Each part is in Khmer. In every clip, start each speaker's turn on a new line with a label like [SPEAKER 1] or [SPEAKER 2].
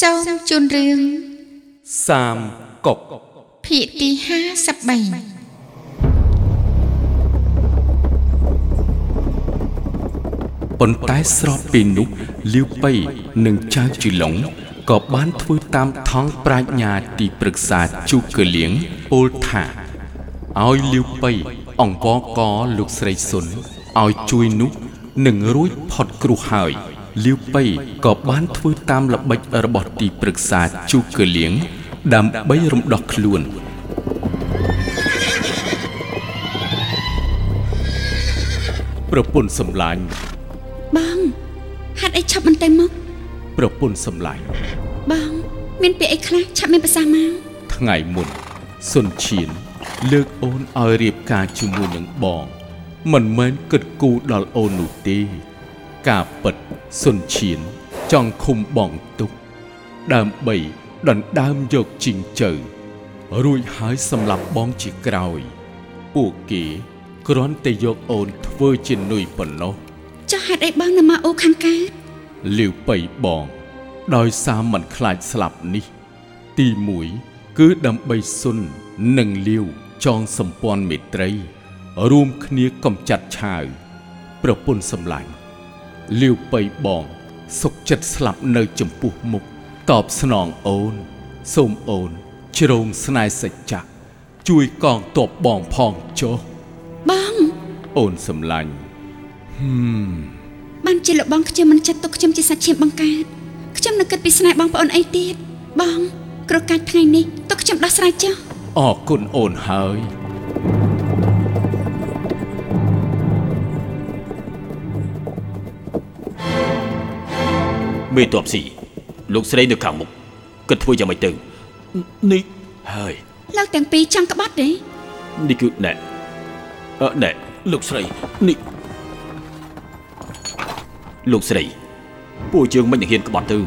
[SPEAKER 1] សូមជូនរឿង
[SPEAKER 2] សាមកុក
[SPEAKER 1] ភាគទី53
[SPEAKER 2] ប៉ុន្តែស្របពេលនោះលាវប៉ៃនិងចៅជីឡុងក៏បានធ្វើតាមថងប្រាជ្ញាទីប្រឹក្សាជូកលៀងពោលថាឲ្យលាវប៉ៃអង្វរកលោកស្រីសុនឲ្យជួយនោះនឹងរួចផុតគ្រោះហើយ លាវប៉ៃក៏បានធ្វើតាមល្បិចរបស់ទីប្រឹក្សាជូកលៀងដើម្បីរំដោះខ្លួនប្រពន្ធសម្លាញ់
[SPEAKER 1] បងហាត់អីឆាប់បន្តិចមក
[SPEAKER 2] ប្រពន្ធសម្លាញ់
[SPEAKER 1] បងមានពាក្យអីខ្លះឆាប់មានប្រសាសន៍មក
[SPEAKER 2] ថ្ងៃមុនសុនឈៀនលើកអូនឲ្យរៀបការជាមួយនឹងបង មិនមែនគិតគូរដល់អូននោះទេ ការពិតសុនឈៀនចង់ឃុំបងទុក ដើម្បីដណ្ដើមយកជីងជើរួចហើយសម្លាប់បងជាក្រោយ ពួកគេគ្រាន់តែយកអូនធ្វើជានុយប៉ុណ្ណោះ
[SPEAKER 1] ចុះហេតុអីបងនៅមកអូខាងកើត
[SPEAKER 2] លាវប៉ៃបង ដោយសារមិនខ្លាចស្លាប់នេះ ទី1គឺដើម្បីសុននិងលាវចងសម្ព័ន្ធមេត្រី រួមគ្នាកំចាត់ឆាវប្រពន្ធសម្លាញ់ លាវប៉ៃបង សុកចិត្តស្លាប់នៅចំពោះមុខតបស្នងអូន សូមអូន ជ្រងស្នេហ៍សច្ចៈជួយកងតបបងផងចុះ
[SPEAKER 1] បង
[SPEAKER 2] អូនសម្លាញ់
[SPEAKER 1] បានជាលោកបងខ្ញុំមិនចាត់ទុកខ្ញុំជាសាច់ឈាមបង្កើតខ្ញុំនៅគិតពីស្នេហ៍បងប្អូនអីទៀតបងគ្រោះកាច់ថ្ងៃនេះទុកខ្ញុំដោះស្រាយចុះ
[SPEAKER 2] អរគុណអូនហើយ
[SPEAKER 3] មេតបស៊ីលោកស្រីនៅខាងមុខគិតធ្វើយ៉ាងម៉េចទៅនេះហើយ
[SPEAKER 1] លោកទាំងពីរចង់ក្បត់ទេ
[SPEAKER 3] នេះគឺណែអឺណែលោកស្រីនេះលោកស្រីពួកយើងមិននឹងហ៊ានក្បត់ទៅ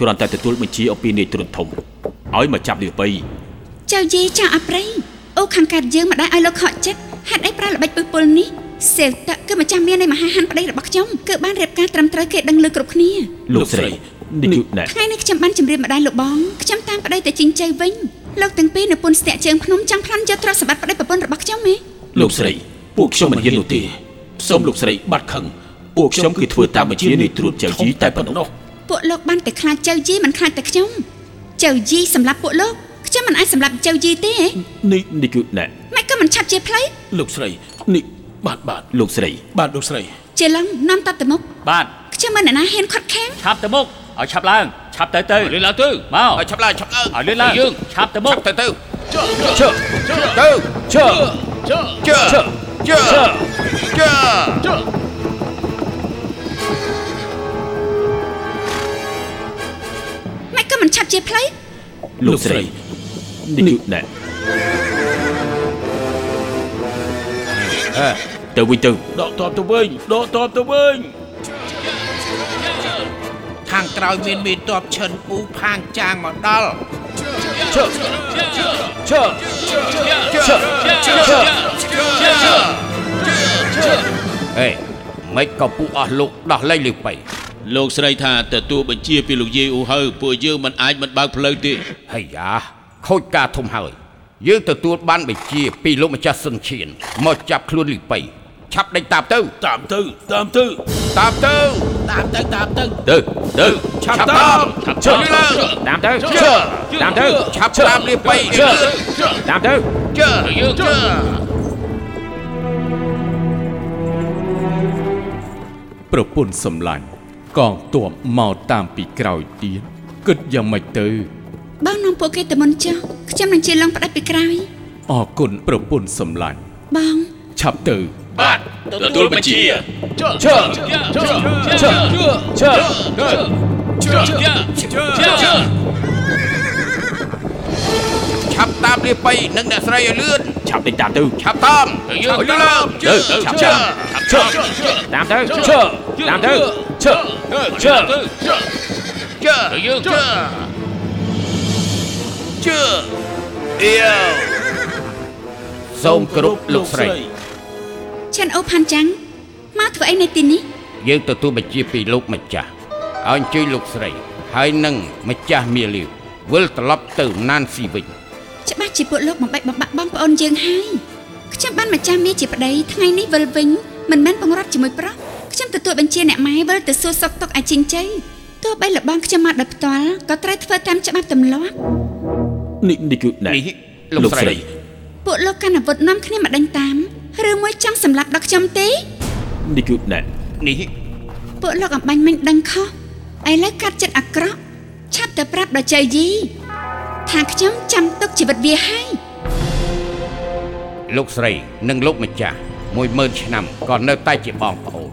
[SPEAKER 3] គ្រាន់តែទទួលបញ្ជាអំពីនាយត្រួតធំឲ្យមកចាប់លាបៃ
[SPEAKER 1] ចៅយីចៅអាប្រៃអូខាងកើតយើងមិនដែលឲ្យលោកខកចិត្តហេតុអីប្រើល្បិចពឹសពុលនេះសេវតៈ គឺម្ចាស់មាននៃមហាហានប្តីរបស់ខ្ញុំគឺបានរៀបការត្រឹមត្រូវគេដឹងលើគ្រប់គ្នា
[SPEAKER 3] លោកស្រីនេះគឺណែ
[SPEAKER 1] ថ្ងៃនេះខ្ញុំបានជម្រាបម្ដាយលោកបងខ្ញុំតាមប្តីទៅជីងជ័យវិញលោកទាំងពីរនៅពុនស្ទាក់ជើងភ្នំចង់ផ្លន់យកទ្រព្យសម្បត្តិប្តីប្រពន្ធរបស់ខ្ញុំហ៎
[SPEAKER 3] លោកស្រីពួកខ្ញុំមិនហ៊ាននោះទេសូមលោកស្រីបាត់ខឹងពួកខ្ញុំគឺធ្វើតាមបញ្ជានាយត្រួតចៅជីតែប៉ុណ្ណោះ
[SPEAKER 1] ពួកលោកបានតែខ្លាចចៅយីមិនខ្លាចតែខ្ញុំចៅយីសម្រាប់ពួកលោកខ្ញុំមិនអាចសម្រាប់ចៅយីទេហ៎
[SPEAKER 3] នេះនេះគឺណែ
[SPEAKER 1] មិនក៏មិនឆាប់ជាផ្លូវ
[SPEAKER 3] លោកស្រីនេះ បាទបាទលោកស្រី
[SPEAKER 4] បាទលោកស្រី
[SPEAKER 1] ជាឡងនាំតបទៅមុខ
[SPEAKER 5] បាទ
[SPEAKER 1] ខ្ញុំមិនអ្នកណាហ៊ានខាត់ខាំង
[SPEAKER 5] ឆាប់ទៅមុខឲ្យឆាប់ឡើងឆាប់ទៅទៅ
[SPEAKER 4] លឿនឡើងទៅ
[SPEAKER 5] មក
[SPEAKER 4] ឲ្យឆាប់ឡើងឆាប់ឡើង
[SPEAKER 5] ឲ្យលឿនឡើង
[SPEAKER 4] យើង
[SPEAKER 5] ឆាប់ទៅមុខ
[SPEAKER 4] ឆាប់ទៅទៅ
[SPEAKER 3] ជើ
[SPEAKER 4] ទៅ
[SPEAKER 5] ជើ
[SPEAKER 4] ជើ
[SPEAKER 3] ជើ
[SPEAKER 4] ជើជើជើ
[SPEAKER 1] មិនក៏មិនឆាប់ជាផ្លូវ
[SPEAKER 3] លោកស្រីនេះគឺណែ ទៅវិញទៅ
[SPEAKER 4] ដកតបទៅវិញដកតបទៅវិញខាងក្រោយមានមេតបឈិនអ៊ូផាងចាងមកដល់
[SPEAKER 5] ជើជើជើហេមិនក៏ពួកអស់លោកដោះលែងលីបៃ
[SPEAKER 6] លោកស្រីថាទទួលបញ្ជាពីលោកយាយអ៊ូហើពួកយើងមិនអាចមិនបើកផ្លូវទេ
[SPEAKER 5] ហើយយ៉ាខូចការធំហើយ យើងទទួលបានបញ្ជាពីលោកម្ចាស់សុនឈៀនមកចាប់ខ្លួនលីបៃឆាប់ដេញតាមទៅ
[SPEAKER 4] តាមទៅតាមទៅ
[SPEAKER 5] តាមទៅ
[SPEAKER 4] តាមទៅតាមទៅ
[SPEAKER 3] ទៅទៅ
[SPEAKER 4] ឆាប់តាម
[SPEAKER 5] ជើឡើងតាមទៅជើតាមទៅឆាប់តាមលីបៃជើតាមទៅ
[SPEAKER 4] ជើយើងជើ
[SPEAKER 2] ប្រពន្ធសម្លាញ់កងទ័ពមកតាមពីក្រោយទៀតគិតយ៉ាងម៉េចទៅ
[SPEAKER 1] បងនាំពួកគេទៅមុនចុះខ្ញុំនឹងជាឡងផ្ដាច់ពីក្រោយ
[SPEAKER 2] អរគុណប្រពន្ធសម្លាញ់
[SPEAKER 1] បង
[SPEAKER 2] ឆាប់ទៅ
[SPEAKER 4] បាទទទួលបញ្ជា
[SPEAKER 5] ជើជើជើជើជើឆាប់តាមលីបៃនិងអ្នកស្រីឲ្យលឿន
[SPEAKER 3] ឆាប់ដេញតាមទៅ
[SPEAKER 5] ឆាប់តាម
[SPEAKER 4] យើង
[SPEAKER 5] ឲ្យលឿនឡើង
[SPEAKER 3] ទៅឆាប់ឆាប់
[SPEAKER 5] ជើតាមទៅជើតាមទៅជើជើ
[SPEAKER 4] ជើយើងជើ ជើអៀវ
[SPEAKER 5] សូមគោរពលោកស្រី
[SPEAKER 1] ឆានអូផាន់ចាំងមកធ្វើអីនៅទីនេះ
[SPEAKER 5] យើងទទួលបញ្ជាពីលោកម្ចាស់ឲ្យអញ្ជើញលោកស្រីហហើយនឹងម្ចាស់មាលាវវិលត្រឡប់ទៅណានស៊ីវិញ
[SPEAKER 1] ច្បាស់ជាពួកលោកបំបែកបំបាក់បងប្អូនយើងហើយខ្ញុំបានម្ចាស់មាជាប្តីថ្ងៃនេះវិលវិញមិនមែនបង្រត់ជាមួយប្រុសខ្ញុំទទួលបញ្ជាអ្នកម៉ែវិលទៅសួរសុខទុក្ខឲ្យជីងជ័យទោះបីលបងខ្ញុំមកដល់ផ្ទាល់ក៏ត្រូវធ្វើតាមច្បាប់ទម្លាប់
[SPEAKER 3] នេះនេះគឺណែ
[SPEAKER 5] នេះលោកស្រី
[SPEAKER 1] ពួកលោកកាន់អាវុធនាំគ្នាមកដេញតាមឬមួយចង់សម្លាប់ដល់ខ្ញុំទេ
[SPEAKER 3] នេះគឺណែ
[SPEAKER 5] នេះ
[SPEAKER 1] ពួកលោកអំបញ្ញមិញដឹងខុសឥឡូវកាត់ចិត្តអាក្រក់ឆាប់ទៅប្រាប់ដល់ចៅយីថាខ្ញុំចាំទុកជីវិតវាហើយ
[SPEAKER 5] លោកស្រីនិងលោកម្ចាស់10000ឆ្នាំក៏នៅតែជាបងប្អូន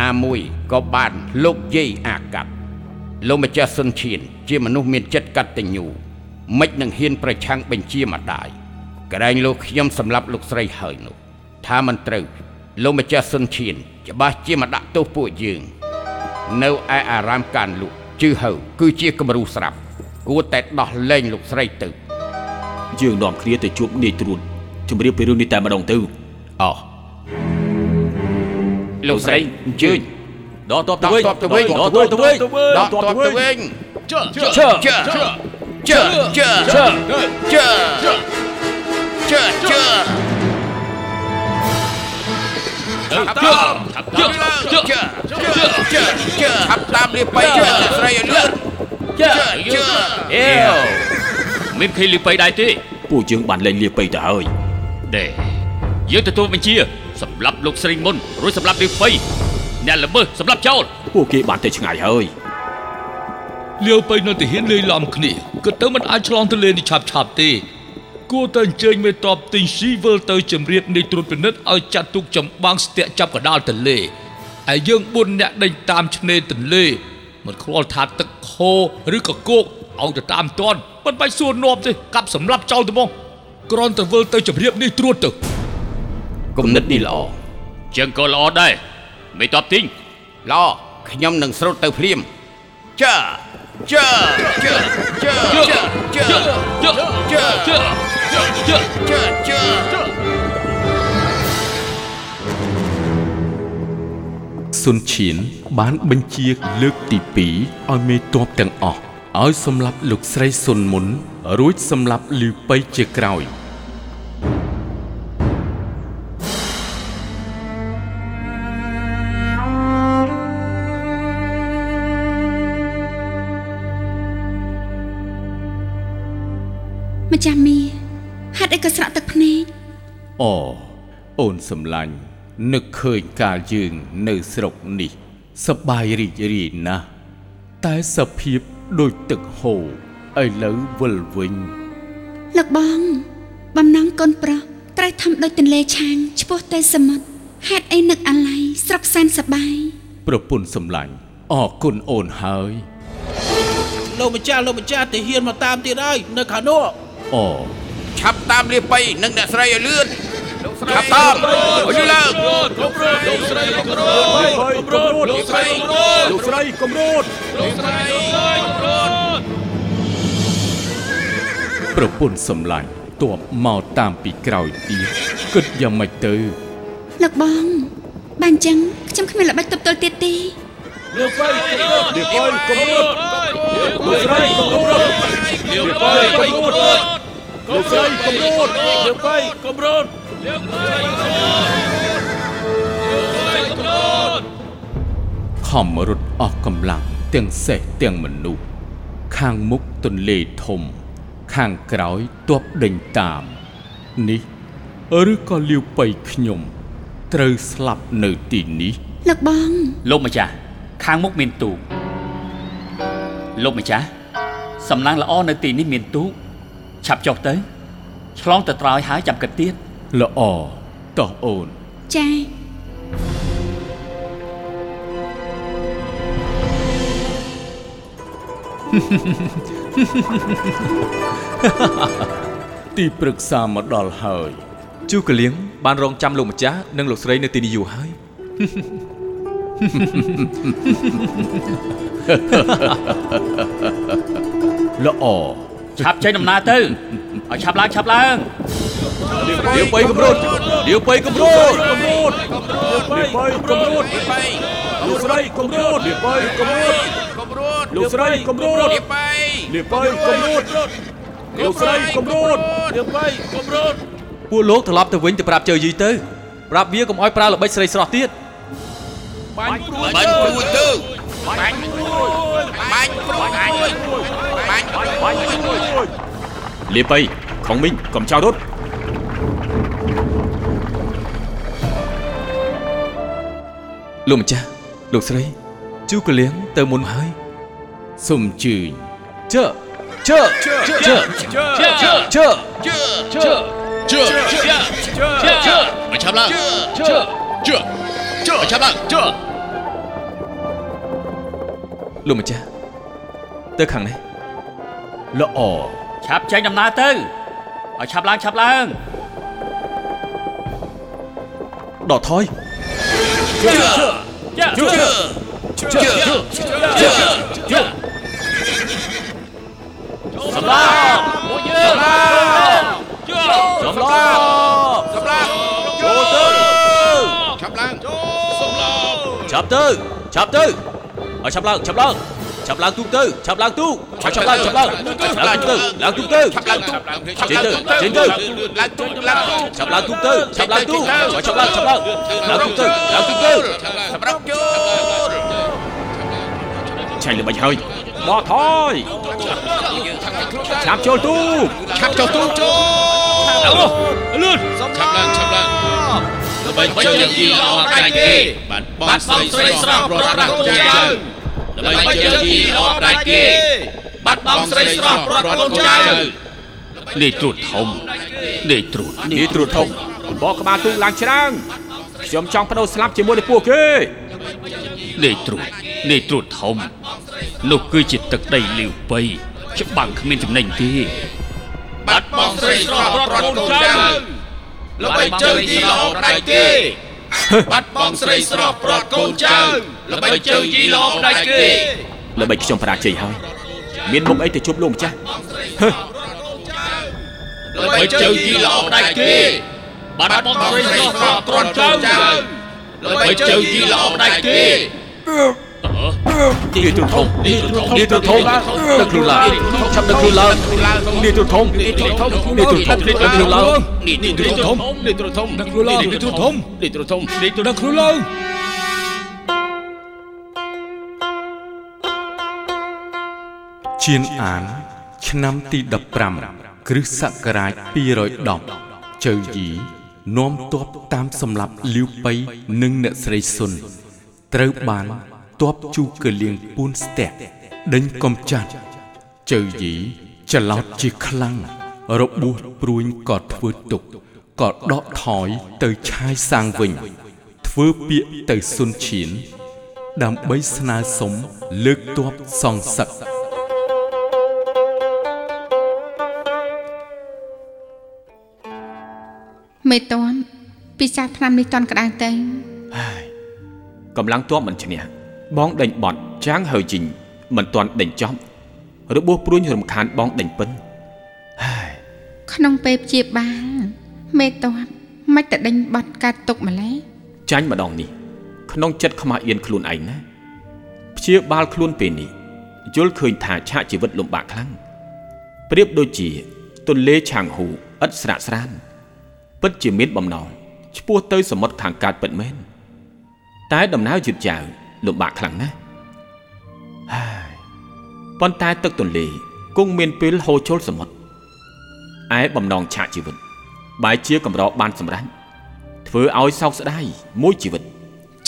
[SPEAKER 5] ណាមួយក៏បានលោកយាយអាកាត់លោកម្ចាស់សុនឈៀនជាមនុស្សមានចិត្តកតញ្ញូ មិននឹងហ៊ានប្រឆាំងបញ្ជាម្ដាយក្រែងលោកខ្ញុំសម្លាប់លោកស្រីហើយនោះថាមិនត្រូវលោកម្ចាស់សុនឈៀនច្បាស់ជាមកដាក់ទោសពួកយើង នៅឯអារាមកានលក់ជឺហៅគឺជាគំរូស្រាប់គួរតែដោះលែងលោកស្រីទៅ
[SPEAKER 3] យើងនាំគ្នាទៅជួបនាយត្រួតជម្រាបពីរឿងនេះតែម្ដងទៅអោះ
[SPEAKER 5] លោកស្រីអញ្ជើញ
[SPEAKER 3] ដកតបទៅវិញ
[SPEAKER 5] ដកទ័ពទៅវិញ
[SPEAKER 3] ដកទ័ពទៅវិញ
[SPEAKER 5] ដកទ័ពទៅវិញ
[SPEAKER 6] ជើ
[SPEAKER 3] ជើ
[SPEAKER 5] ជើ ជើជើជើជើជើជើជើ
[SPEAKER 6] ជើ
[SPEAKER 5] ឆាប់តាមជើជើជើជើជើឆាប់តាមលាបៃជើលោកស្រីឲ្យលឿនជើជើ
[SPEAKER 6] អេវមានឃើញលីបៃដែរទេ
[SPEAKER 3] ពួកយើងបានលែងលាបៃទៅហើយ
[SPEAKER 6] ដេយើងទទួលបញ្ជាសម្រាប់លោកស្រីមុនរួចសម្រាប់លីបៃអ្នកល្មើសសម្រាប់ចោល
[SPEAKER 3] ពួកគេបានទៅឆ្ងាយហើយ
[SPEAKER 7] លាវទៅនៅទាហានលេីឡំគ្នាក៏ទៅមិនអាចឆ្លងទន្លេនេះឆាប់ឆាប់ទេគួរតែអញ្ជើញមេតបទិញស៊ីវិលទៅជំរាបនៃត្រួតពិនិត្យឲ្យចាត់ទុកចម្បាំងស្ទាក់ចាប់កដាលទន្លេហើយយើង4នាក់ដេញតាមឆ្នេរទន្លេមិនខ្វល់ថាទឹកខូរឬក៏គោកឲ្យទៅតាមតន់មិនបាច់សួរនាំទេកាប់សម្លាប់ចោលទៅមកគ្រាន់តែវិលទៅជំរាបនេះត្រួតទៅ
[SPEAKER 5] គំនិតនេះល្អ
[SPEAKER 6] ជើងក៏ល្អដែរមេតបទីង
[SPEAKER 5] ល្អខ្ញុំនឹងស្រូតទៅភ្លាមជើ ជើជើជើជើជើ
[SPEAKER 7] ជើជើ
[SPEAKER 5] ជើ
[SPEAKER 7] ជើជើ
[SPEAKER 5] ជើជើ
[SPEAKER 2] សុនឈៀនបានបញ្ជាលើកទី2ឲ្យមេតបទាំងអស់ឲ្យសម្លាប់លោកស្រីសុនមុនរួចសម្លាប់លីវប៉ៃជាក្រោយ
[SPEAKER 1] ចាស់មាហេតុអីក៏ស្រក់ទឹកភ្នែក
[SPEAKER 2] អូអូនសំឡាញ់នឹកឃើញកាលយើងនៅស្រុកនេះសប្បាយរីករាយណាស់តែសភាពដូចទឹកហូរឥឡូវវិលវិញ
[SPEAKER 1] លោកបង បំណងកូនប្រុសត្រូវធំដូចទន្លេឆាងឆ្ពោះទៅសមុទ្រហេតុអីនឹកអាល័យស្រុកសែនសប្បាយ
[SPEAKER 2] ប្រពន្ធសំឡាញ់អរគុណអូនហើយ
[SPEAKER 4] លោកម្ចាស់លោកម្ចាស់ទាហានមកតាមទៀតហើយនៅខាងនោះ
[SPEAKER 2] អ
[SPEAKER 5] ឆាប់តាមលាបៃនិងអ្នកស្រីឲ្យលឿនឆាប់តាមឲ្យលឿនឡើង
[SPEAKER 3] លោកស្រីកំរោតលោកស្រីលោកស្រីកំរោត
[SPEAKER 2] ប្រពន្ធសំឡាញ់តបមកតាមពីក្រោយទៀតគិតយ៉ាងម៉េចទៅ
[SPEAKER 1] លោកបងបានអញ្ចឹងខ្ញុំគ្មានល្បិចទប់ទល់ទៀតទេ
[SPEAKER 3] លោកស្រីកំរោតលោកស្រីកំរោតលោកស្រីកំរោតលោកស្រីកំរោតលោកស្រីកំរោត
[SPEAKER 2] ខំរត់អស់កម្លាំងទាំងសេះទាំងមនុស្សខាងមុខទន្លេធំ ខាងក្រោយទប់ដេញតាម នេះឬក៏លាវបៃខ្ញុំ ត្រូវស្លាប់នៅទីនេះ
[SPEAKER 1] លោកបង
[SPEAKER 8] លោកម្ចាស់ ខាងមុខមានទូកលោកម្ចាស់សំឡាងល្អនៅទីនេះមានទូកឆាប់ចុះទៅ ឆ្លងទៅត្រើយហើយចាំគិតទៀត
[SPEAKER 2] ល្អតោះអូន
[SPEAKER 1] ចា៎
[SPEAKER 2] ទីប្រឹក្សាមកដល់ហើយ
[SPEAKER 9] ជូកលៀងបានរងចាំលោកម្ចាស់និងលោកស្រីនៅទីនេះយូរហើយ
[SPEAKER 2] ល្អ
[SPEAKER 8] ឆាប់ចេញដំណើរទៅឲ្យឆាប់ឡើងឆាប់ឡើង
[SPEAKER 9] លាវបៃកំរោតលាវបៃកំរោត
[SPEAKER 3] កំរោតលោកស្រីកំរោតលោកស្រីកំរោតលោកស្រីកំរោត
[SPEAKER 5] គំរោត
[SPEAKER 3] លោកស្រីកុំរត់
[SPEAKER 5] លាបបី
[SPEAKER 3] លាបបីកុំរត់លោកស្រីកុំរត់
[SPEAKER 10] លាបបីកុំរត់
[SPEAKER 9] ពួកលោកត្រឡប់ទៅវិញទៅប្រាប់ជើយីទៅប្រាប់វាកុំឲ្យប្រើល្បិចស្រីស្រស់ទៀត
[SPEAKER 10] បាញ់ព្រួយ
[SPEAKER 5] បាញ់ព្រួយទៅបាញ់ព្រួយបាញ់ព្រួយបាញ់ព្រួយបាញ់ព្រួយ
[SPEAKER 3] លាបបីខុងមីងកុំចោលរត់
[SPEAKER 9] លោកម្ចាស់លោកស្រីជូក លៀងទៅមុនហើយ
[SPEAKER 2] សូមអញ្ជើញ
[SPEAKER 9] ជើជើជើជើជើជើ
[SPEAKER 5] ជើ
[SPEAKER 9] ជើ
[SPEAKER 6] ជឿជឿជឿជឿមកឆាប់ឡើង
[SPEAKER 9] ជើ
[SPEAKER 6] ជឿជឿមកឆាប់ឡើងជឿ
[SPEAKER 9] លោកម្ចាស់ទៅខាងនេះ
[SPEAKER 2] ល្អ
[SPEAKER 8] ឆាប់ចេញដំណើរទៅឲ្យឆាប់ឡើងឆាប់ឡើង
[SPEAKER 9] ដកថយ
[SPEAKER 8] ជឿជឿ
[SPEAKER 5] ជឿជឿជឿជឿ
[SPEAKER 8] សម្លាប់ពួកយើងជឿ
[SPEAKER 3] សម្លាប់
[SPEAKER 5] សម្រាប់
[SPEAKER 3] ចូលទៅ
[SPEAKER 5] ឆាប់ឡើង
[SPEAKER 9] ឆាប់ទៅឆាប់ទៅឲ្យឆាប់ឡើងឆាប់ឡើងឆាប់ឡើងទូកទៅឆាប់ឡើងទូកឆាប់ឆាប់ឡើងឆាប់ឡើងឡើងទូ កទៅឡើងទូកទៅ
[SPEAKER 5] ឆាប់ឡើងទូក
[SPEAKER 9] ចេញទៅចេញទៅ
[SPEAKER 5] ឡើងទូកឡើងទូក
[SPEAKER 9] ឆាប់ឡើងទូកទៅឆាប់ឡើងទូកឲ្យឆាប់ឡើងឆាប់ឡើងឡើងទូកទៅឡើងទូកទៅ
[SPEAKER 5] សម្រាប់ចូល
[SPEAKER 3] ឆៃល្បិចហើយដកថយឆាប់ចូលទូក
[SPEAKER 5] ឆាប់ចូលទូកចូល
[SPEAKER 6] លឿនឆាប់ឡើងឆាប់ឡើងដើម្បីជើងយីអស់ដៃគេបានបងស្រីស្រីស្រស់ប្រត់ប្រាស់ជាចៅ ដើម្បីជើងយីអស់ដៃគេបាត់បងស្រីស្រស់ប្រត់កូនចៅនេះត្រួតធំនេះត្រួត
[SPEAKER 3] នេះត្រួតធំបកក្បាលទូកឡើងច្រាំងខ្ញុំចង់បដូរស្លាប់ជាមួយនឹងពួកគេ
[SPEAKER 6] នេះត្រួតនេះត្រួតធំនោះគឺជាទឹកដីលាវបីច្បាំងគ្មានចំណេញទេ
[SPEAKER 5] បាត់បងស្រីស្រស់ប្រត់កូនចៅល្បីជើងយីល្អដៃគេ បាត់បងស្រីស្រស់ប្រត់កូនចៅល្បីជើងយីល្អដៃគេ
[SPEAKER 3] ល្បិចខ្ញុំបរាជ័យហើយមានមុខអីទៅជួបលោកម្ចាស់
[SPEAKER 5] ល្បីជើងយីល្អដៃគេបាត់បងស្រីស្រស់ប្រត់កូនចៅល្បីជើងយីល្អដៃគេ
[SPEAKER 9] នេះទូធំនេះទូធំដឹកខ្លួនឡើងឆាប់ដឹកខ្លួនឡើងនេះទូធំនេះទូធំនេះទូធំដឹកខ្លួនឡើង
[SPEAKER 10] នេះនេះទ្រុធំនេះទ្រុធំដឹកខ្លួនឡើងនេះទ្រុធំនេះទ្រុធំនេះទ្រុដឹកខ្លួនឡើង
[SPEAKER 2] ជៀនអាន ឆ្នាំទី15គ្រិស្តសករាជ210ជើយីនាំទ័ពតាមសម្លាប់លាវប៉ៃនិងអ្នកស្រីសុន ត្រូវបាន ទ័ពជូកលៀងពួនស្ទាក់ដេញកំចាត់ជើយីច្រឡោតជាខ្លាំងរបួសព្រួញក៏ធ្វើទុកក៏ដកថយទៅឆាយសាងវិញ ធ្វើពាក្យទៅសុនឈៀនដើម្បីស្នើសុំលើកទ័ពសងសឹក
[SPEAKER 11] មេតាន់ពិសាឆ្នាំនេះតន់ក្តៅទៅ
[SPEAKER 3] កម្លាំងទ័ពមិនឈ្នះ បងដេញបត់ចាងហើយជីងមិនទាន់ដេញចប់របួសព្រួញរំខានបងដេញពិន
[SPEAKER 11] ក្នុងពេលព្យាបាលមេតាន់មិនតែដេញបាត់កាត់ទុកម្លេះ
[SPEAKER 3] ចាញ់ម្ដងនេះ ក្នុងចិត្តខ្មាស់អៀនខ្លួនឯងណាព្យាបាលខ្លួនពេលនេះយល់ឃើញថាឆាកជីវិតលំបាកខ្លាំងប្រៀបដូចជាទន្លេឆាងហ៊ូឥតស្រាកស្រានពិតជាមានបំណងឆ្ពោះទៅសមុទ្រខាងកើតពិតមែនតែដំណើរយឺតយ៉ាវ លំបាកខ្លាំងណាស់ហើយប៉ុន្តែទឹកទន្លេគង់មានពេលហូរចូលសមុទ្រឯបំណងឆាកជីវិតបែរជាកម្របានសម្រេចធ្វើឲ្យសោកស្ដាយមួយជីវិត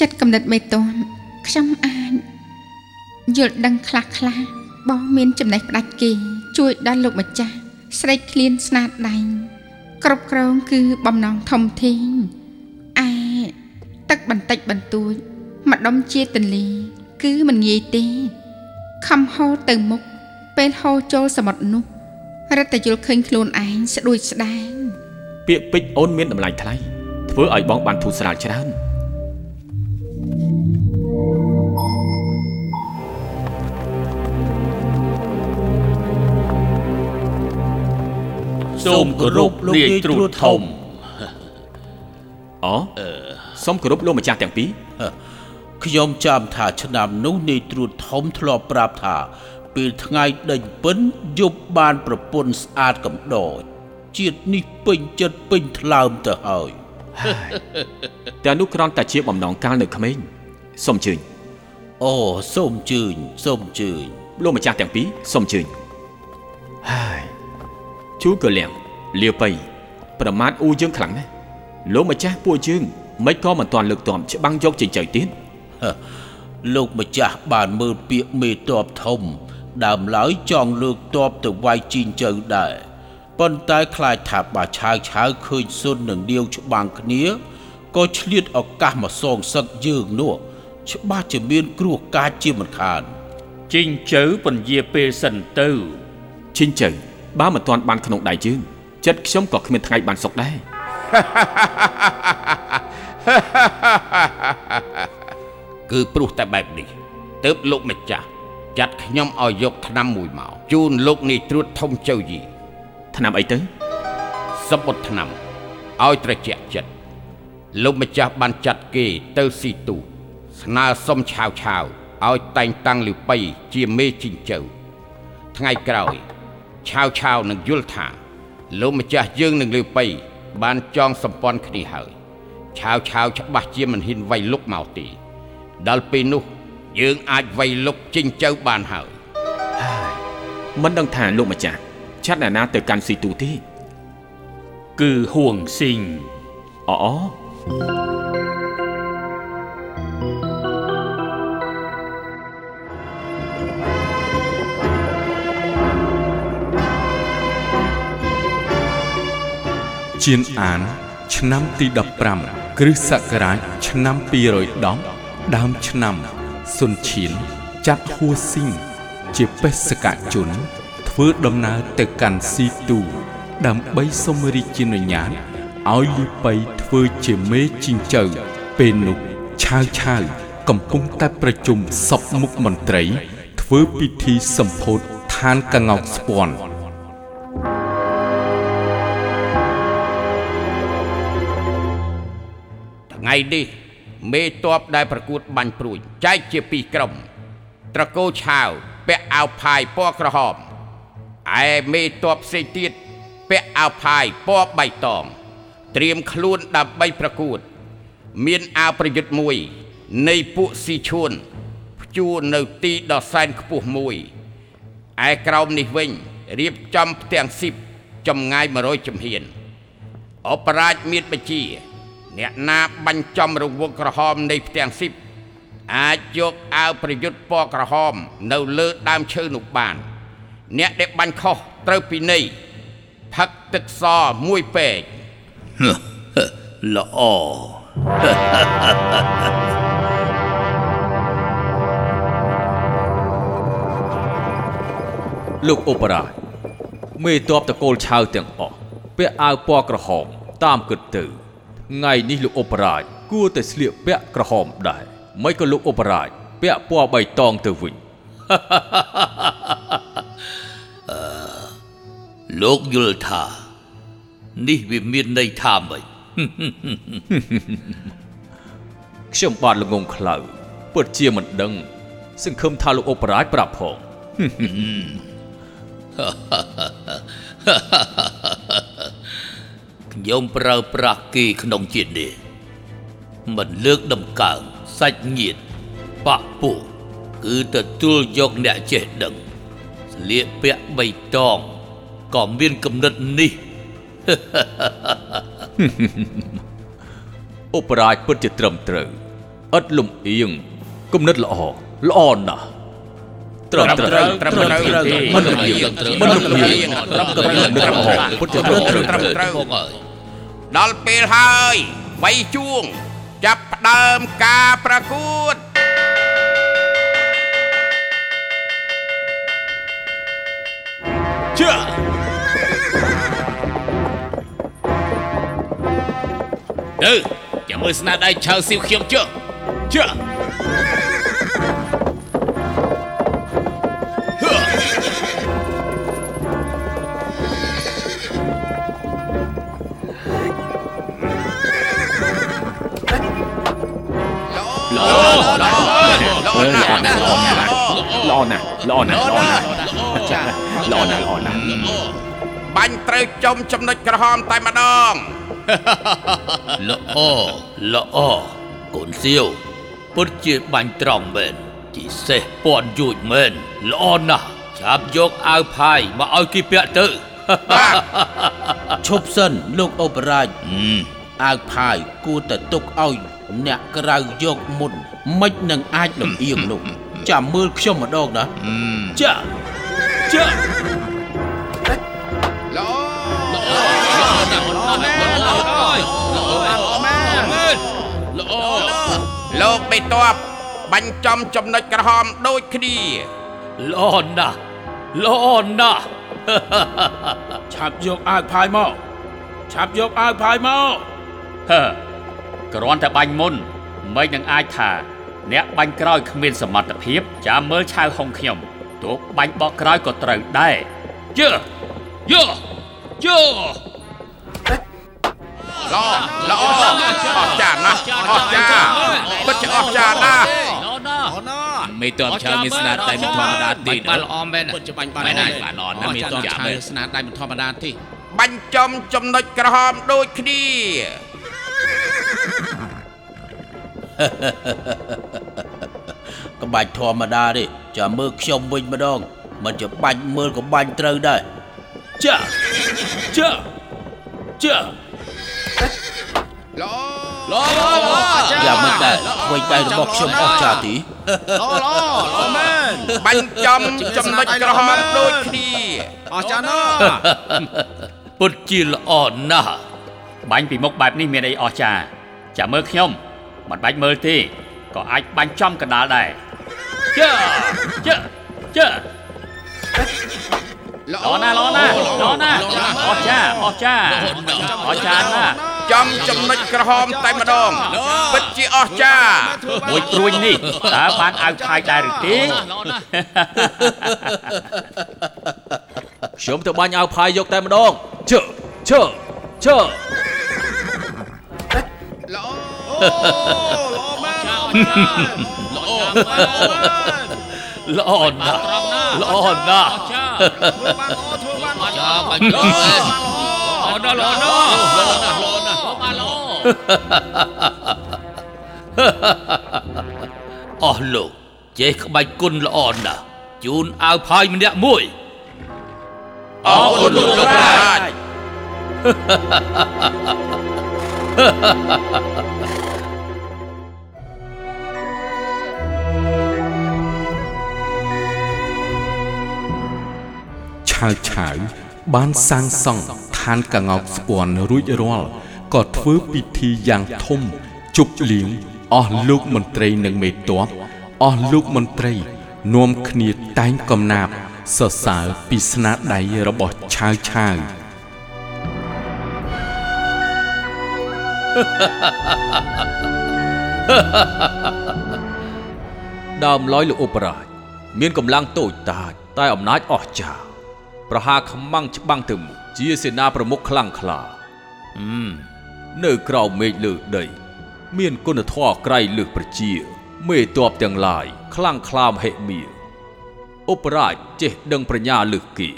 [SPEAKER 11] ចិត្តកំណត់មេតាន់ខ្ញុំអាចយល់ដឹងខ្លះខ្លះៗបងមានចំណេះផ្ដាច់គេ ជួយដល់លោកម្ចាស់ស្រេកឃ្លានស្នាដៃគ្រប់គ្រងគឺបំណងធំធេងឯទឹកបន្តិចបន្តួច ម្ដុំជាទន្លេគឺមិនងាយទេខំហូរទៅមុខពេលហូរចូលសមុទ្រនោះរត់តែយល់ឃើញខ្លួនឯងស្ដួយស្ដាង
[SPEAKER 3] ពាក្យពេចន៍អូនមានតម្លៃថ្លៃធ្វើឲ្យបងបានធូរស្រាលច្រើន
[SPEAKER 6] សូមគោរពលាយត្រួតធំ
[SPEAKER 3] អូសូមគោរពលោកម្ចាស់ទាំងពីរ
[SPEAKER 4] ខ្ញុំចាំថាឆ្នាំនោះនាយត្រួតធំធ្លាប់ប្រាប់ថា ពេលថ្ងៃដេញពិនយប់បានប្រពន្ធស្អាតកំដរជាតិនេះពេញចិត្តពេញថ្លើមទៅហើយ
[SPEAKER 3] តែនោះគ្រាន់តែជាបំណងកាលនៅក្មេងសូមអញ្ជើញ
[SPEAKER 4] អូសូមជើញសូមជើញ
[SPEAKER 3] លោកម្ចាស់ទាំងពីរសូមអញ្ជើញហើយជូក៏លៀងលាបៃប្រមាថអ៊ូយើងខ្លាំងណាស់លោកម្ចាស់ពួកយើងមិនក៏មិនទាន់លើកទ័ពច្បាំងយកចិញ្ចៅទៀត
[SPEAKER 4] ហឺ លោកម្ចាស់បានមើលពាក្យមេតបធំ ដើមឡើយចង់លើកតបទៅវាយជីងជើដែរប៉ុន្តែខ្លាចថាបើឆាវឆាវឃើញសុននឹងនាវច្បាំងគ្នាក៏ឆ្លៀតឱកាសមកសងសឹកយើងនោះច្បាស់ជាមានគ្រោះកាចជាមិនខាន
[SPEAKER 8] ជីងជើពន្យាពេលសិនទៅ
[SPEAKER 3] ឈិញចៅបើមិនទាន់បានក្នុងដៃយើងចិត្តខ្ញុំក៏គ្មានថ្ងៃបានសុខដែរ
[SPEAKER 5] គឺព្រោះតែបែបនេះទើបលោកម្ចាស់ចាត់ខ្ញុំឲ្យយកឆ្នាំមួយមកជូនលោកនេះត្រួតធំចៅយី
[SPEAKER 3] ឆ្នាំអីទៅ
[SPEAKER 5] សបុតឆ្នាំឲ្យត្រជាក់ចិត្តលោកម្ចាស់បានចាត់គេទៅស៊ីទូស្នើសុំឆាវឆាវឲ្យតែងតាំងលីប៉ៃជាមេជីងចៅថ្ងៃក្រោយឆាវឆាវនឹងយល់ថាលោកម្ចាស់យើងនឹងលីប៉ៃបានចងសម្ព័ន្ធគ្នាហើយឆាវឆាវច្បាស់ជាមិនហ៊ានវាយលុកមកទេ ដល់ពេលនោះ យើងអាចវាយលុកជីងចៅបានហើយ
[SPEAKER 3] មិនដឹងថាលោកម្ចាស់ឆាត់អ្នកណាទៅកាន់ស៊ីទូទេ
[SPEAKER 8] គឺហួងស៊ីង
[SPEAKER 3] អអ
[SPEAKER 2] ជានអាន ឆ្នាំទី15គ្រិស្តសករាជឆ្នាំ210 ដើមឆ្នាំសុនឈៀនចាត់ហួស៊ីងជាបេសកជន ធ្វើដំណើរទៅកាន់ស៊ីទូដើម្បីសុំរាជានុញ្ញាតឲ្យលីប៉ៃធ្វើជាមេជីងចៅពេលនោះឆាវឆាវកំពុងតែប្រជុំសពមុខមន្ត្រី ធ្វើពិធីសម្ពោធឋានកងោកស្ពាន់
[SPEAKER 5] ថ្ងៃនេះ មេតបដែលប្រកួតបាញ់ព្រួយចែកជាពីរក្រុម ត្រកូលឆាវពាក់អាវផាយពណ៌ក្រហមឯមេតបផ្សេងទៀតពាក់អាវផាយពណ៌បៃតងត្រៀមខ្លួនដើម្បីប្រកួត មានអាវប្រយុទ្ធមួយ នៃពួកស៊ីឈួនព្យួរនៅទីដ៏សែនខ្ពស់មួយឯក្រោមនេះវិញរៀបចំផ្ទាំងស៊ីបចម្ងាយ100ជំហានអបរាជមានបញ្ជា អ្នកណាបាញ់ចំរង្វង់ក្រហមនៃផ្ទាំងស៊ីបអាចយកអាវប្រយុទ្ធពណ៌ក្រហម នៅលើដើមឈើនោះបាន អ្នកដែលបាញ់ខុសត្រូវពិន័យផឹកទឹកសមួយពេក
[SPEAKER 6] ល្អ
[SPEAKER 3] លោកអ៊ុបរាជមេតបតកូលឆៅទាំងអស់ពាក់អាវពណ៌ក្រហមតាមគិតទៅ ថ្ងៃនេះលោកអ៊ុបរាជគួរតែស្លៀកពាក់ក្រហមដែរមិនក៏លោកអ៊ុបរាជពាក់ពណ៌បៃតងទៅវិញ
[SPEAKER 6] លោកយល់ថា នេះវាមានន័យថាម៉េច
[SPEAKER 3] ខ្ញុំបាទល្ងងខ្លៅពិតជាមិនដឹង សង្ឃឹមថាលោកអ៊ុបរាជប្រាប់ផង
[SPEAKER 6] ខ្ញុំប្រើប្រាស់គេក្នុងជាតិនេះមិនលើកដំកើងសាច់ញាតិបពពួកគឺទទួលយកអ្នកចេះដឹងស្លៀកពាក់បៃតងក៏មានគំនិតនេះ
[SPEAKER 3] អ៊ុបរាជពិតជាត្រឹមត្រូវឥតលំអៀងគំនិតល្អល្អណាស់ត្រឹមត្រូវ
[SPEAKER 5] ត្រឹមត្រូវ
[SPEAKER 3] មិនលំអៀងមិនលំអៀងត្រឹមត្រូវត្រឹមល្អពិតជាត្រឹមត្រូវ
[SPEAKER 5] ត្រឹមត្រូវ ដល់ពេលហើយបៃជួង ចាប់ផ្ដើមការប្រកួត
[SPEAKER 3] ជឿ
[SPEAKER 6] ទៅចាំមើលស្នាដៃឆៅស៊ីវខ្ញុំចុះជឿ
[SPEAKER 3] ណាស់ល្អណាស់ល្អណាស់ល្អណាស់ល្អណាស់ល្អណាស់
[SPEAKER 5] បាញ់ត្រូវចំចំណុចក្រហមតែម្ដង
[SPEAKER 7] ល្អល្អកូនសៀវពិតជាបាញ់ត្រង់មែនជីសេះពាន់យូចមែនល្អណាស់ចាប់យកអាវផាយមកឲ្យគេពាក់ទៅឈប់សិនលោកអូបរាជ អាវផាយគួរតែទុកឲ្យអ្នកក្រៅយកមុនមិននឹងអាចលំអៀងនោះចាំមើលខ្ញុំម្ដងណាចាចា
[SPEAKER 5] លោកបេតបបាញ់ចំចំណុចក្រហមដូចគ្នា
[SPEAKER 7] ល្អណាស់ល្អណាស់ឆាប់យកអាវផាយមកឆាប់យកអាវផាយមក
[SPEAKER 8] ហឺគ្រាន់តែបាញ់មុនមិននឹងអាចថា អ្នកបាញ់ក្រោយគ្មានសមត្ថភាពចាំមើលឆៅហុងខ្ញុំទោះបាញ់បកក្រោយក៏ត្រូវដែរជើយោយោ
[SPEAKER 5] ល្អល្អអស្ចារ្យណាស់អស្ចារ្យពិតជាអស្ចារ្យណាស់
[SPEAKER 6] មេតបឆៅមានស្នាដៃមិនធម្មតាទេ
[SPEAKER 4] បាល់ល្អមែន
[SPEAKER 6] ពិតជាបាញ់បានល្អបានល្អណាស់មេតបឆៅស្នាដៃមិនធម្មតាទេ
[SPEAKER 5] បាញ់ចំចំណុចក្រហមដូចគ្នា
[SPEAKER 7] ក្បាច់ធម្មតាទេចាំមើលខ្ញុំវិញម្ដង មិនជាបាញ់មើលក៏បាញ់ត្រូវដែរចាចាចា
[SPEAKER 6] ល្អល្អ
[SPEAKER 7] យ៉ាងមិនដែរវិញដៃរបស់ខ្ញុំអស់ចាទី
[SPEAKER 6] ល្អល្អល្អមែន
[SPEAKER 5] បាញ់ចំចំណុចក្រហមដូចគ្នា
[SPEAKER 6] អស្ចារ្យណាស់
[SPEAKER 7] ពិតជាល្អណាស់
[SPEAKER 8] បាញ់ពីមុខបែបនេះមានអីអស្ចារ្យចាំមើលខ្ញុំ មិនបាច់មើលទេក៏អាចបាញ់ចំកណ្ដាលដែរជើជើជើល្អណាស់ល្អណាស់ល្អណាស់អស្ចារ្យអស្ចារ្យអស្ចារ្យណាស់
[SPEAKER 5] ចំចំណុចក្រហមតែម្ដងពិតជាអស្ចារ្យ
[SPEAKER 8] មួយព្រួញនេះតើបានអាវឆាយដែរឬទេ
[SPEAKER 9] ខ្ញុំទៅបាញ់អាវផាយយកតែម្ដងជើជើជើ
[SPEAKER 7] ល្អណាស់ល្អណាស់
[SPEAKER 4] ចាបាញ់ល្អល្អណាស់ល្អណាស់ល្អណាស់ល្អណាស់
[SPEAKER 7] អស់លោកចេះក្បាច់គុណល្អណាស់ជូនអាវផាយម្នាក់មួយ
[SPEAKER 5] អរគុណលោករាជ
[SPEAKER 2] ឆាវឆាវបានសាងសង់ឋានកងោកស្ពាន់រួចរាល់ក៏ធ្វើពិធីយ៉ាងធំជប់លៀងអស់លោកមន្ត្រីនិងមេតបអស់លោកមន្ត្រីនាំគ្នាតែងកំណាបសរសើរពីស្នាដៃរបស់ឆាវឆាវ
[SPEAKER 9] ដើមឡយលោកឧបរាជមានកម្លាំងតូចតាចតែអំណាចអស្ចារ្យ ប្រហារខ្មាំងច្បាំងទៅមុខជាសេនាប្រមុខខ្លាំងក្លាអឺមនៅក្រៅមេឃលើដី មានគុណធម៌ក្រៃលើសប្រជា មេតបទាំងឡាយខ្លាំងក្លាមហិមាឧបរាជចេះដឹងប្រាជ្ញាលើសគេ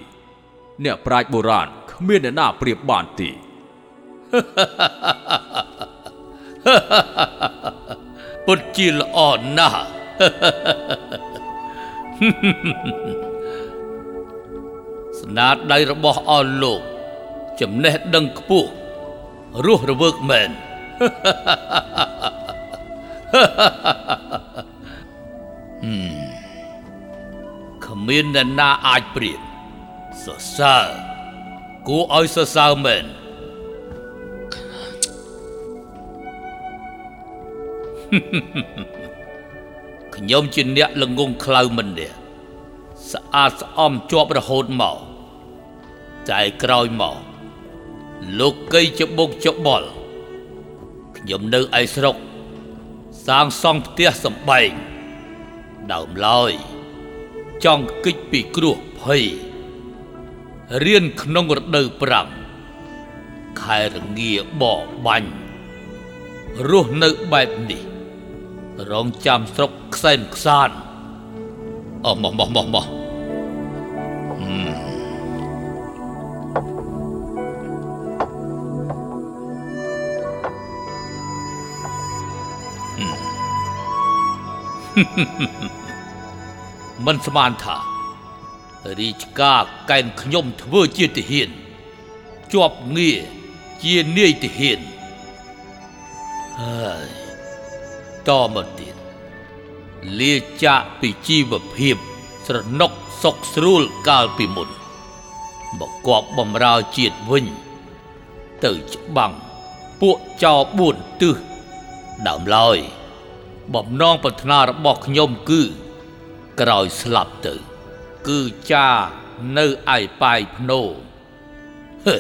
[SPEAKER 9] អ្នកប្រាជ្ញបុរាណគ្មានអ្នកណាប្រៀបបានទេ
[SPEAKER 7] ពិតជាល្អណាស់ ស្នាដៃរបស់អស់លោក ចំណេះដឹងខ្ពស់រស់រវើកមែនហឹមគ្មានអ្នកណាអាចប្រៀបសរសើរគួរឲ្យសរសើរមែនខ្ញុំជាអ្នកល្ងងខ្លៅមិននេះស្អាតស្អំជាប់រហូតមក តែក្រោយមកលោកកៃច្បុកច្បល់ខ្ញុំនៅឯស្រុកសាងសង់ផ្ទះសំបែងដើមឡើយចង់គិចពីគ្រោះភ័យរៀនក្នុងរដូវប្រាំងខែរងាបបាញ់រស់នៅបែបនេះ រងចាំស្រុកខ្សែនខ្សានអូមកមកមកមក មិនស្មានថារាជការកែនខ្ញុំធ្វើជាទាហាន ជាប់ងារជានាយទាហានហើយតមកទៀតលាចាកពីជីវភាព ស្រណុកសុកស្រួលកាលពីមុនមកគប់បំរើជាតិវិញ ទៅច្បាំងពួកចោ4ទិសដើមឡើយ បំណងប្រាថ្នារបស់ខ្ញុំគឺក្រោយស្លាប់ទៅ គឺចានៅឯប៉ាយភ្នោហឺ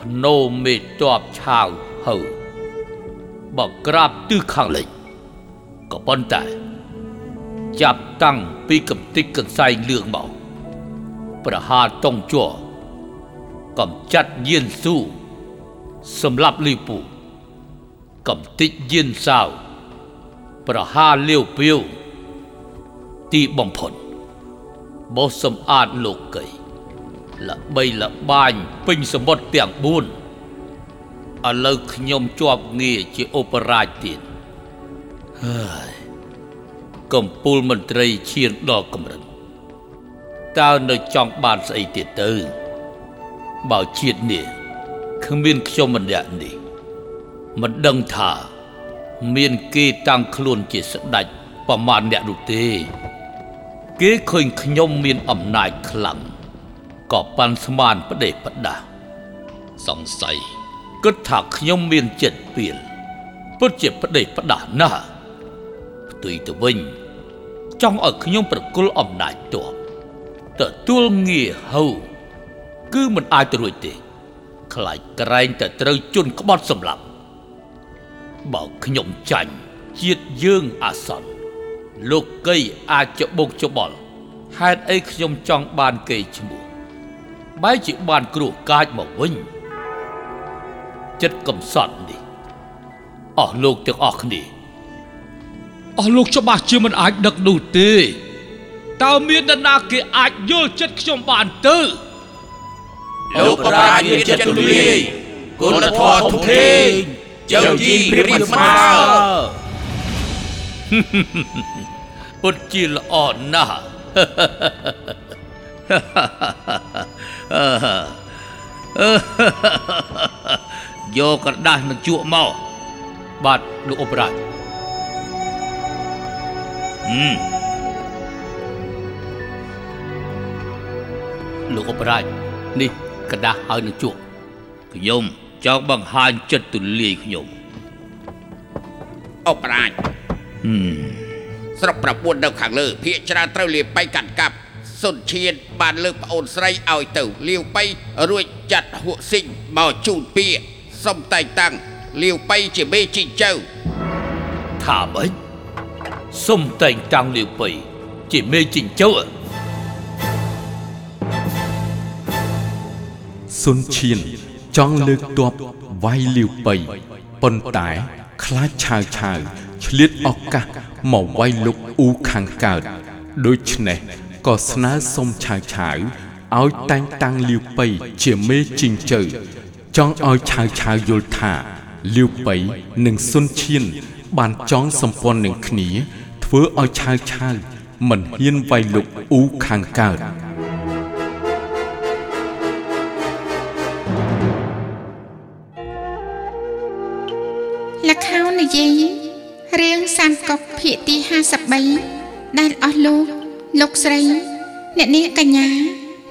[SPEAKER 7] ភ្នោមេតបឆាវហើបក្រាបទិសខាងលិចក៏ប៉ុន្តែ ចាប់តាំងពីកំតិចកន្សែងលឿងមកប្រហារតុងជ័រកំចាត់យានស៊ូសម្រាប់លីពូកំតិចយានសាវ ប្រហារលាវពាវទីបំផុតបោះសម្អាតលោកីល្បីល្បាញពេញសមុទ្រទាំង4ឥឡូវខ្ញុំជាប់ងារជាឧបរាជទៀតហើយកំពូលមន្ត្រីឈានដល់កម្រិតតើនៅចង់បានស្អីទៀតទៅបើជាតិនេះគ្មានខ្ញុំម្នាក់នេះមិនដឹងថា មានគេតាំងខ្លួនជាស្ដេចប្រមាណអ្នកនោះទេ គេឃើញខ្ញុំមានអំណាចខ្លាំងក៏ប៉ាន់ស្មានផ្ដេសផ្ដាស់សង្ស័យគិតថាខ្ញុំមានចិត្តពៀលពិតជាផ្ដេសផ្ដាស់ណាស់ផ្ទុយទៅវិញ ចង់ឲ្យខ្ញុំប្រគល់អំណាចទ័ពទទួលងារហៅគឺមិនអាចទៅរួចទេខ្លាចក្រែងតែត្រូវជន់ក្បត់សម្លាប់ បើខ្ញុំចាញ់ជាតិយើងអាសន្នលោកកៃអាចច្បុកច្បល់ហេតុអីខ្ញុំចង់បានកេរ្តិ៍ឈ្មោះបែរជាបានគ្រោះកាចមកវិញចិត្តកំសត់នេះអស់លោកទាំងអស់គ្នាអស់លោកច្បាស់ជាមិនអាចដឹកនោះទេតើមាននរណាគេអាចយល់ចិត្តខ្ញុំបានទៅ
[SPEAKER 4] លោកប្រាជ្ញមានចិត្តទូលាយគុណធម៌ធំធេង ជើងជីព្រៀបស្មើ
[SPEAKER 7] ពិតជាល្អណាស់យកក្រដាស់នឹងជក់មកបាទលោកអបរាជហឹមលោកអបរាជនេះក្រដាស់ហើយនឹងជក់ខ្ញុំ ចង់បង្ហាញចិត្តទូលាយខ្ញុំ
[SPEAKER 5] អបរាជ
[SPEAKER 7] ហឹម
[SPEAKER 5] ស្រុកប្រពន្ធនៅខាងលើភាកច្រើនត្រូវលាបៃកាន់កាប់សុនឈៀនបានលើកប្អូនស្រីឲ្យទៅលាវបៃរួចចាត់ហួកស៊ីងមកជូនពាកសុំតែងតាំងលាវបៃជាមេជីងចៅ
[SPEAKER 7] ថាម៉េចសុំតែងតាំងលាវបៃជាមេជិញ្ជៅ
[SPEAKER 2] សុនឈៀន ចង់លើកទ័ពវាយលាវប៉ៃប៉ុន្តែខ្លាចឆាវឆាវឆ្លៀតឱកាសមកវាយលុកអ៊ូខាងកើតដូច្នេះក៏ស្នើសុំឆាវឆាវឲ្យតែងតាំងលាវប៉ៃជាមេជីងជើចង់ឲ្យឆាវឆាវយល់ថាលាវប៉ៃនិងសុនឈៀនបានចងសម្ព័ន្ធនឹងគ្នា ធ្វើឲ្យឆាវឆាវមិនហ៊ានវាយលុកអ៊ូខាងកើត
[SPEAKER 1] ខោននិយាយរឿងសានកុកភាគទី53ដែលអស់លោកលោកស្រី អ្នកនាងកញ្ញា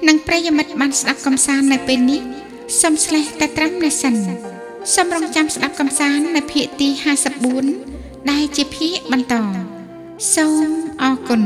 [SPEAKER 1] និងប្រិយមិត្តបានស្ដាប់កំសាន្តនៅពេលនេះសូមស្លេះតែត្រឹមនេះសិនសូមរងចាំស្ដាប់កំសាន្តនៅភាគទី54ដែលជាភាគបន្តសូមអរគុណ